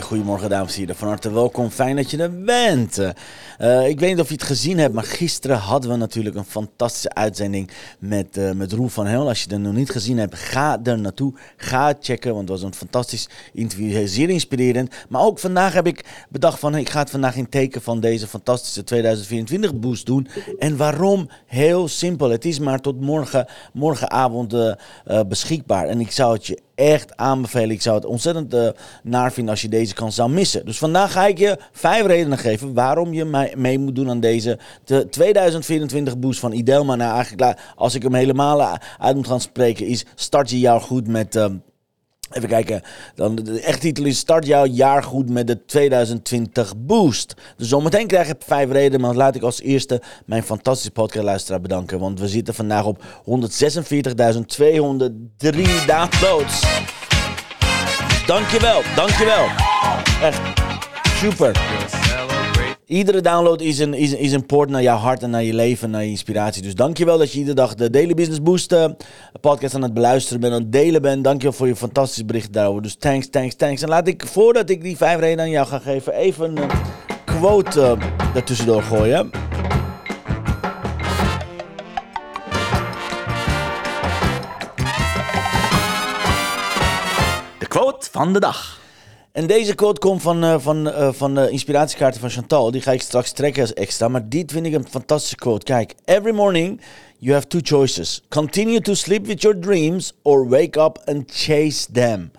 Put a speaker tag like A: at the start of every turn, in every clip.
A: Ja, een hele goede morgen, dames en heren. Van harte welkom. Fijn dat je er bent. Uh, ik weet niet of je het gezien hebt, maar gisteren hadden we natuurlijk een fantastische uitzending met, uh, met Roel van Hel. Als je het nog niet gezien hebt, ga er naartoe. Ga checken, want het was een fantastisch interview. Zeer inspirerend. Maar ook vandaag heb ik bedacht van, ik ga het vandaag in teken van deze fantastische 2024 boost doen. En waarom? Heel simpel. Het is maar tot morgen, morgenavond uh, beschikbaar. En ik zou het je echt aanbevelen. Ik zou het ontzettend uh, naar vinden als je deze kans zou missen. Dus vandaag ga ik je vijf redenen geven waarom je mij mee moet doen aan deze de 2024 boost van Idelma. Nou, eigenlijk, als ik hem helemaal uit moet gaan spreken, is start je jaar goed met. Uh, Even kijken. Dan de echte titel is Start jouw jaar goed met de 2020 Boost. Dus zometeen krijg je vijf redenen. Maar laat ik als eerste mijn fantastische podcastluisteraar bedanken. Want we zitten vandaag op 146.203 downloads. Dankjewel, dankjewel. Echt super. Iedere download is een, is, is een poort naar jouw hart en naar je leven, naar je inspiratie. Dus dankjewel dat je iedere dag de Daily Business Boost uh, podcast aan het beluisteren bent, aan het delen bent. Dankjewel voor je fantastische bericht daarover. Dus thanks, thanks, thanks. En laat ik, voordat ik die vijf redenen aan jou ga geven, even een quote uh, ertussendoor gooien. De quote van de dag. En deze quote komt van, uh, van, uh, van de inspiratiekaarten van Chantal. Die ga ik straks trekken als extra. Maar dit vind ik een fantastische quote. Kijk, every morning you have two choices. Continue to sleep with your dreams or wake up and chase them.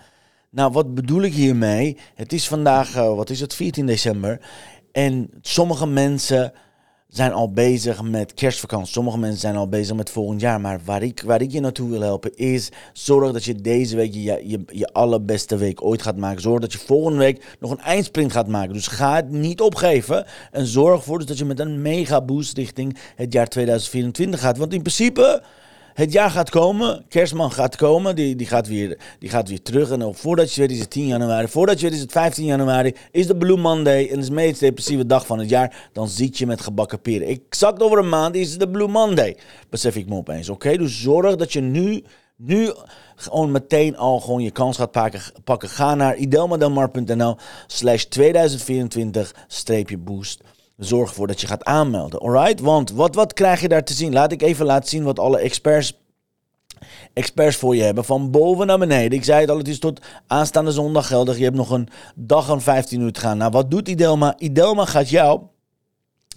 A: Nou, wat bedoel ik hiermee? Het is vandaag, wat is het, 14 december. En sommige mensen zijn al bezig met kerstvakantie. Sommige mensen zijn al bezig met volgend jaar. Maar waar ik, waar ik je naartoe wil helpen is... zorg dat je deze week je, je, je allerbeste week ooit gaat maken. Zorg dat je volgende week nog een eindsprint gaat maken. Dus ga het niet opgeven. En zorg ervoor dat je met een mega boost richting het jaar 2024 gaat. Want in principe... Het jaar gaat komen, kerstman gaat komen, die, die, gaat, weer, die gaat weer terug. En voordat je weet is het 10 januari, voordat je weet is het 15 januari, is de Blue Monday en is de meest depressieve dag van het jaar. Dan zit je met gebakken peren. Exact over een maand is het de Blue Monday, besef ik me opeens. Oké, dus zorg dat je nu nu gewoon meteen al gewoon je kans gaat pakken. pakken. Ga naar idelmadelmar.nl slash 2024-boost. Zorg ervoor dat je gaat aanmelden, alright? Want wat, wat krijg je daar te zien? Laat ik even laten zien wat alle experts experts voor je hebben. Van boven naar beneden. Ik zei het al, het is tot aanstaande zondag geldig. Je hebt nog een dag en 15 uur te gaan. Nou, wat doet Idelma? Idelma gaat jou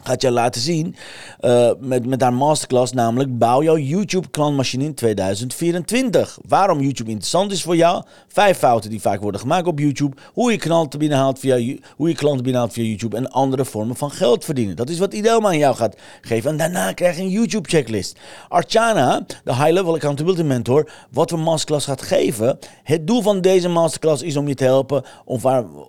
A: gaat je laten zien uh, met, met haar masterclass, namelijk bouw jouw YouTube klantmachine in 2024. Waarom YouTube interessant is voor jou? Vijf fouten die vaak worden gemaakt op YouTube. Hoe je klanten binnenhaalt via, hoe je klanten binnenhaalt via YouTube en andere vormen van geld verdienen. Dat is wat Idelma aan jou gaat geven. En daarna krijg je een YouTube checklist. Archana, de High Level Accountability Mentor, wat we masterclass gaat geven. Het doel van deze masterclass is om je te helpen om,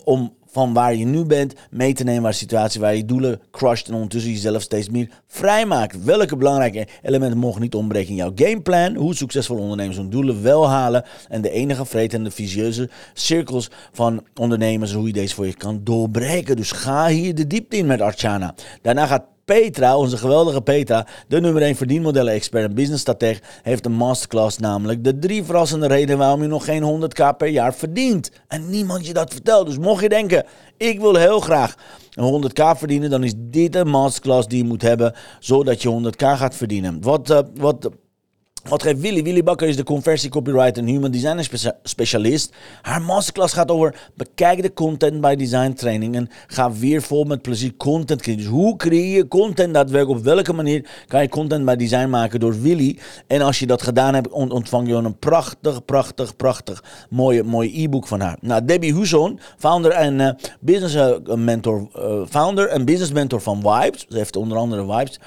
A: om van waar je nu bent mee te nemen naar de situatie waar je doelen crusht en ondertussen jezelf steeds meer vrijmaakt. Welke belangrijke elementen mogen niet ontbreken in jouw gameplan? Hoe succesvolle ondernemers hun doelen wel halen en de enige vretende visieuze cirkels van ondernemers hoe je deze voor je kan doorbreken. Dus ga hier de diepte in met Archana. Daarna gaat Petra, onze geweldige Petra, de nummer 1 verdienmodellen-expert en businessstrateg, heeft een masterclass, namelijk de drie verrassende redenen waarom je nog geen 100k per jaar verdient. En niemand je dat vertelt. Dus mocht je denken, ik wil heel graag een 100k verdienen, dan is dit een masterclass die je moet hebben, zodat je 100k gaat verdienen. Wat, uh, wat wat geeft Willy? Willy Bakker is de conversie copywriter en human designer specialist. Haar masterclass gaat over bekijk de content bij design training en ga weer vol met plezier content creëren. Dus hoe creëer je content daadwerkelijk? Op welke manier kan je content bij design maken door Willy? En als je dat gedaan hebt, ontvang je een prachtig, prachtig, prachtig mooie, mooie e-book van haar. Nou, Debbie Huson, founder en uh, business uh, mentor, uh, founder en business mentor van Vibes. Ze heeft onder andere Vibes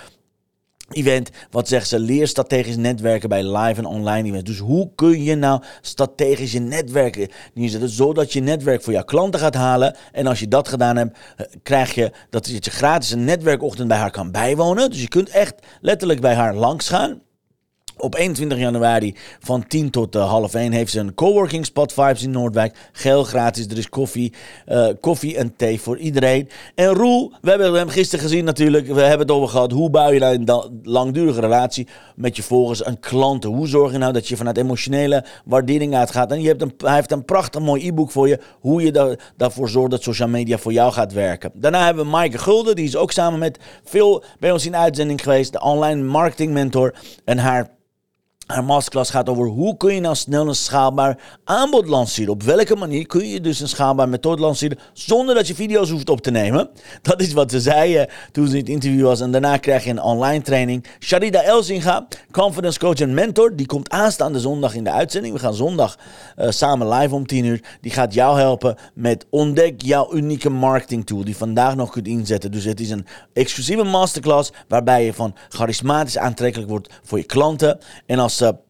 A: event. Wat zeggen ze? Leer strategisch netwerken bij live en online events. Dus hoe kun je nou strategisch je netwerken neerzetten, zodat je netwerk voor jouw klanten gaat halen. En als je dat gedaan hebt, eh, krijg je dat je gratis een netwerkochtend bij haar kan bijwonen. Dus je kunt echt letterlijk bij haar langs gaan. Op 21 januari van 10 tot uh, half 1 heeft ze een coworking spot Vibes in Noordwijk. Geel gratis, er is koffie, uh, koffie en thee voor iedereen. En Roel, we hebben hem gisteren gezien natuurlijk. We hebben het over gehad. Hoe bouw je nou een langdurige relatie met je volgers en klanten? Hoe zorg je nou dat je vanuit emotionele waardering uitgaat? En je hebt een, hij heeft een prachtig mooi e-book voor je. Hoe je da daarvoor zorgt dat social media voor jou gaat werken. Daarna hebben we Maaike Gulden. Die is ook samen met veel bij ons in uitzending geweest. De online marketing mentor. En haar haar masterclass gaat over hoe kun je nou snel een schaalbaar aanbod lanceren. Op welke manier kun je dus een schaalbaar methode lanceren zonder dat je video's hoeft op te nemen. Dat is wat ze zei toen ze het interview was. En daarna krijg je een online training. Sharida Elzinga, confidence coach en mentor. Die komt aanstaande zondag in de uitzending. We gaan zondag uh, samen live om 10 uur. Die gaat jou helpen met ontdek jouw unieke marketing tool. Die vandaag nog kunt inzetten. Dus het is een exclusieve masterclass waarbij je van charismatisch aantrekkelijk wordt voor je klanten. En als up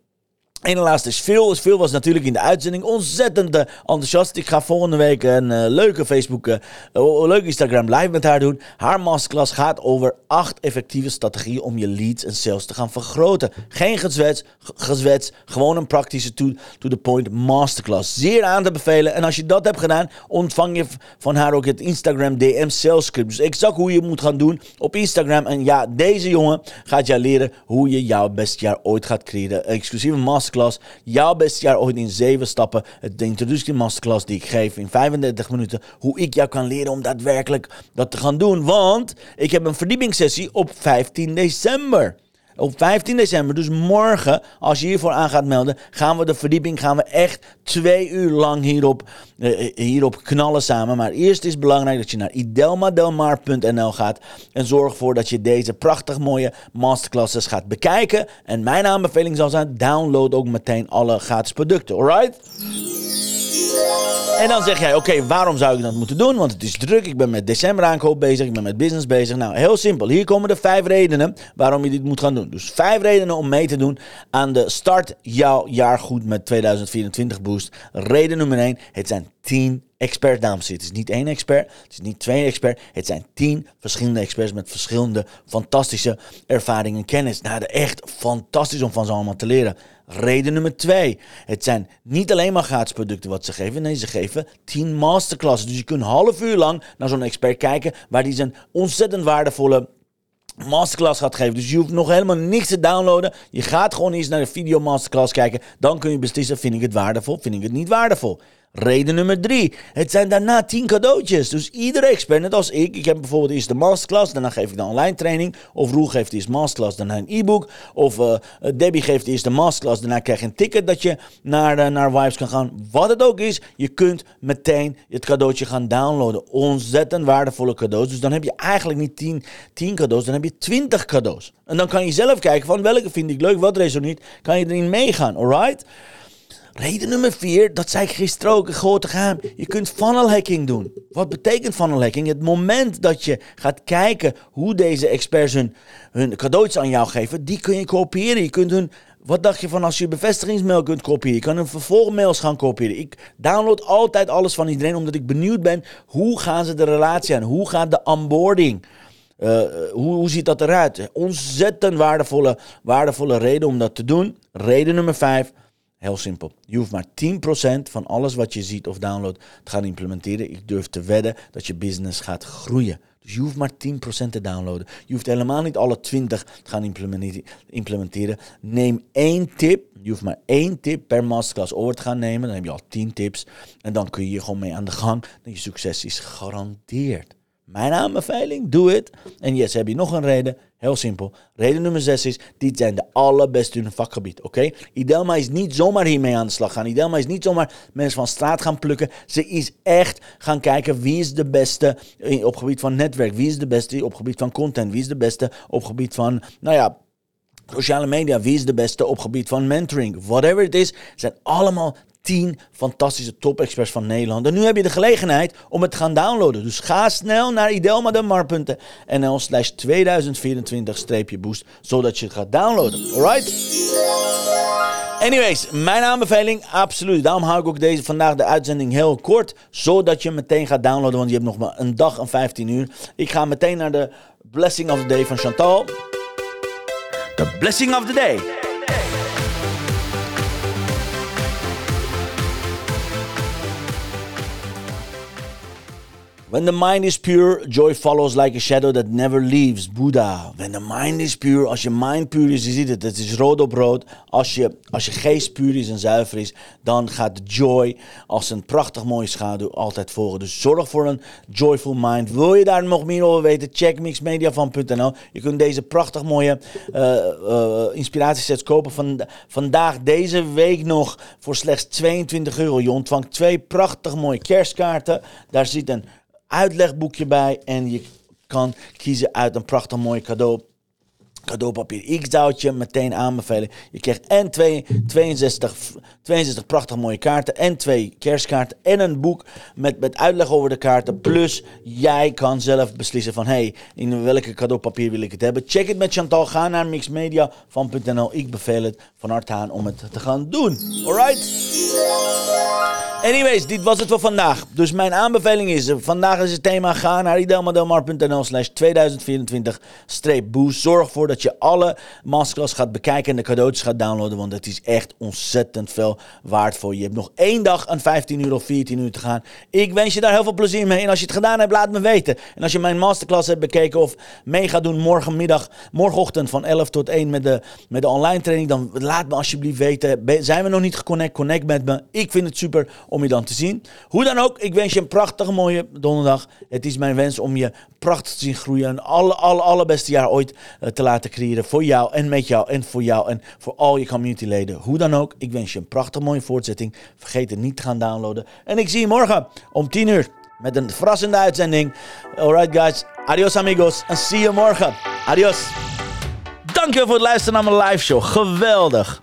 A: en de laatste is Phil. Phil was natuurlijk in de uitzending ontzettend eh, enthousiast. Ik ga volgende week een uh, leuke Facebook, uh, Instagram live met haar doen. Haar masterclass gaat over acht effectieve strategieën om je leads en sales te gaan vergroten. Geen gezwets, gezwets gewoon een praktische to-the-point masterclass. Zeer aan te bevelen. En als je dat hebt gedaan, ontvang je van haar ook het Instagram DM sales script. Dus exact hoe je moet gaan doen op Instagram. En ja, deze jongen gaat jou leren hoe je jouw beste jaar ooit gaat creëren. Exclusieve masterclass masterclass. Jouw beste jaar ooit in zeven stappen. De introductie masterclass die ik geef in 35 minuten. Hoe ik jou kan leren om daadwerkelijk dat te gaan doen. Want ik heb een verdiepingssessie op 15 december. Op 15 december, dus morgen, als je hiervoor aan gaat melden, gaan we de verdieping, gaan we echt twee uur lang hierop, uh, hierop knallen samen. Maar eerst is het belangrijk dat je naar idelmadelmar.nl gaat en zorg ervoor dat je deze prachtig mooie masterclasses gaat bekijken. En mijn aanbeveling zal zijn, download ook meteen alle gratis producten, alright? En dan zeg jij, oké, waarom zou ik dat moeten doen? Want het is druk, ik ben met december aankoop bezig, ik ben met business bezig. Nou, heel simpel. Hier komen de vijf redenen waarom je dit moet gaan doen. Dus vijf redenen om mee te doen aan de Start Jouw Jaar Goed met 2024 Boost. Reden nummer één, het zijn 10 expert, dames Het is niet één expert, het is niet twee expert. Het zijn tien verschillende experts met verschillende fantastische ervaringen en kennis. Nou, echt fantastisch om van ze allemaal te leren. Reden nummer twee. Het zijn niet alleen maar gratis producten wat ze geven. Nee, ze geven 10 masterclasses. Dus je kunt een half uur lang naar zo'n expert kijken. Waar die zijn ontzettend waardevolle masterclass gaat geven. Dus je hoeft nog helemaal niks te downloaden. Je gaat gewoon eens naar de video masterclass kijken. Dan kun je beslissen, vind ik het waardevol, vind ik het niet waardevol. Reden nummer drie. Het zijn daarna tien cadeautjes. Dus iedere expert, net als ik. Ik heb bijvoorbeeld eerst de masterclass. Daarna geef ik de online training. Of Roel geeft eerst masterclass. Daarna een e-book. Of uh, Debbie geeft eerst de masterclass. Daarna krijg je een ticket dat je naar, uh, naar Vibes kan gaan. Wat het ook is. Je kunt meteen het cadeautje gaan downloaden. Ontzettend waardevolle cadeaus. Dus dan heb je eigenlijk niet 10, 10 cadeaus. Dan heb je 20 cadeaus. En dan kan je zelf kijken van welke vind ik leuk. Wat resoneert. Kan je erin meegaan. Alright? Reden nummer vier, dat zei ik gisteren ook, een grote geheim. Je kunt funnel hacking doen. Wat betekent funnel hacking? Het moment dat je gaat kijken hoe deze experts hun, hun cadeautjes aan jou geven, die kun je kopiëren. Je kunt hun, wat dacht je van als je bevestigingsmail kunt kopiëren? Je kan hun vervolgmails gaan kopiëren. Ik download altijd alles van iedereen, omdat ik benieuwd ben, hoe gaan ze de relatie aan? Hoe gaat de onboarding? Uh, hoe, hoe ziet dat eruit? Ontzettend waardevolle, waardevolle reden om dat te doen. Reden nummer vijf Heel simpel. Je hoeft maar 10% van alles wat je ziet of downloadt te gaan implementeren. Ik durf te wedden dat je business gaat groeien. Dus je hoeft maar 10% te downloaden. Je hoeft helemaal niet alle 20 te gaan implementeren. Neem één tip. Je hoeft maar één tip per masterclass over te gaan nemen. Dan heb je al 10 tips. En dan kun je gewoon mee aan de gang. En je succes is gegarandeerd. Mijn aanbeveling, doe het. En yes, heb je nog een reden? Heel simpel. Reden nummer 6 is, dit zijn de allerbeste in hun vakgebied, oké? Okay? Idelma is niet zomaar hiermee aan de slag gaan. Idelma is niet zomaar mensen van straat gaan plukken. Ze is echt gaan kijken wie is de beste op gebied van netwerk. Wie is de beste op gebied van content. Wie is de beste op gebied van, nou ja, sociale media. Wie is de beste op gebied van mentoring? Whatever het is, zijn allemaal 10 fantastische top-experts van Nederland. En nu heb je de gelegenheid om het te gaan downloaden. Dus ga snel naar idelmademar.nl slash 2024-boost, zodat je het gaat downloaden. Alright? Anyways, mijn aanbeveling, absoluut. Daarom hou ik ook deze, vandaag de uitzending heel kort, zodat je meteen gaat downloaden, want je hebt nog maar een dag en 15 uur. Ik ga meteen naar de Blessing of the Day van Chantal. The Blessing of the Day. When the mind is pure, joy follows like a shadow that never leaves. Buddha. When the mind is pure, als je mind puur is, je ziet het, het is rood op rood. Als je, als je geest puur is en zuiver is, dan gaat joy als een prachtig mooie schaduw altijd volgen. Dus zorg voor een joyful mind. Wil je daar nog meer over weten? Check mixmediavan.nl. Je kunt deze prachtig mooie uh, uh, inspiratiesets kopen van, vandaag, deze week nog, voor slechts 22 euro. Je ontvangt twee prachtig mooie kerstkaarten. Daar zit een uitlegboekje bij en je kan kiezen uit een prachtig mooi cadeau cadeaupapier. Ik zou het je meteen aanbevelen. Je krijgt en twee, 62, 62 prachtig mooie kaarten en twee kerstkaarten en een boek met, met uitleg over de kaarten. Plus jij kan zelf beslissen van hey, in welke cadeaupapier wil ik het hebben. Check het met Chantal. Ga naar mixmedia.nl. Ik beveel het van harte aan om het te gaan doen. Alright? Anyways, dit was het voor vandaag. Dus mijn aanbeveling is, vandaag is het thema, ga naar idelmadelmar.nl slash 2024-boost. Zorg voor dat je alle masterclass gaat bekijken en de cadeautjes gaat downloaden, want het is echt ontzettend veel waard voor je. Je hebt nog één dag aan 15 uur of 14 uur te gaan. Ik wens je daar heel veel plezier mee. En als je het gedaan hebt, laat me weten. En als je mijn masterclass hebt bekeken of mee gaat doen morgenmiddag, morgenochtend van 11 tot 1 met de, met de online training, dan laat me alsjeblieft weten. Zijn we nog niet geconnect? Connect met me. Ik vind het super om je dan te zien. Hoe dan ook, ik wens je een prachtige mooie donderdag. Het is mijn wens om je prachtig te zien groeien en alle, alle, allerbeste jaar ooit uh, te laten creëren voor jou en met jou en voor jou en voor al je communityleden. Hoe dan ook, ik wens je een prachtig mooie voortzetting. Vergeet het niet te gaan downloaden. En ik zie je morgen om 10 uur met een verrassende uitzending. Alright guys, adios amigos en zie je morgen. Adios. Dankjewel voor het luisteren naar mijn live show. Geweldig.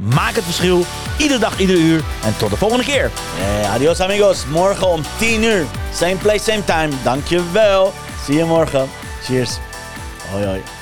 A: Maak het verschil, iedere dag, iedere uur. En tot de volgende keer. Hey, adios amigos, morgen om 10 uur. Same place, same time. Dankjewel. Zie je morgen. Cheers. Hoi hoi.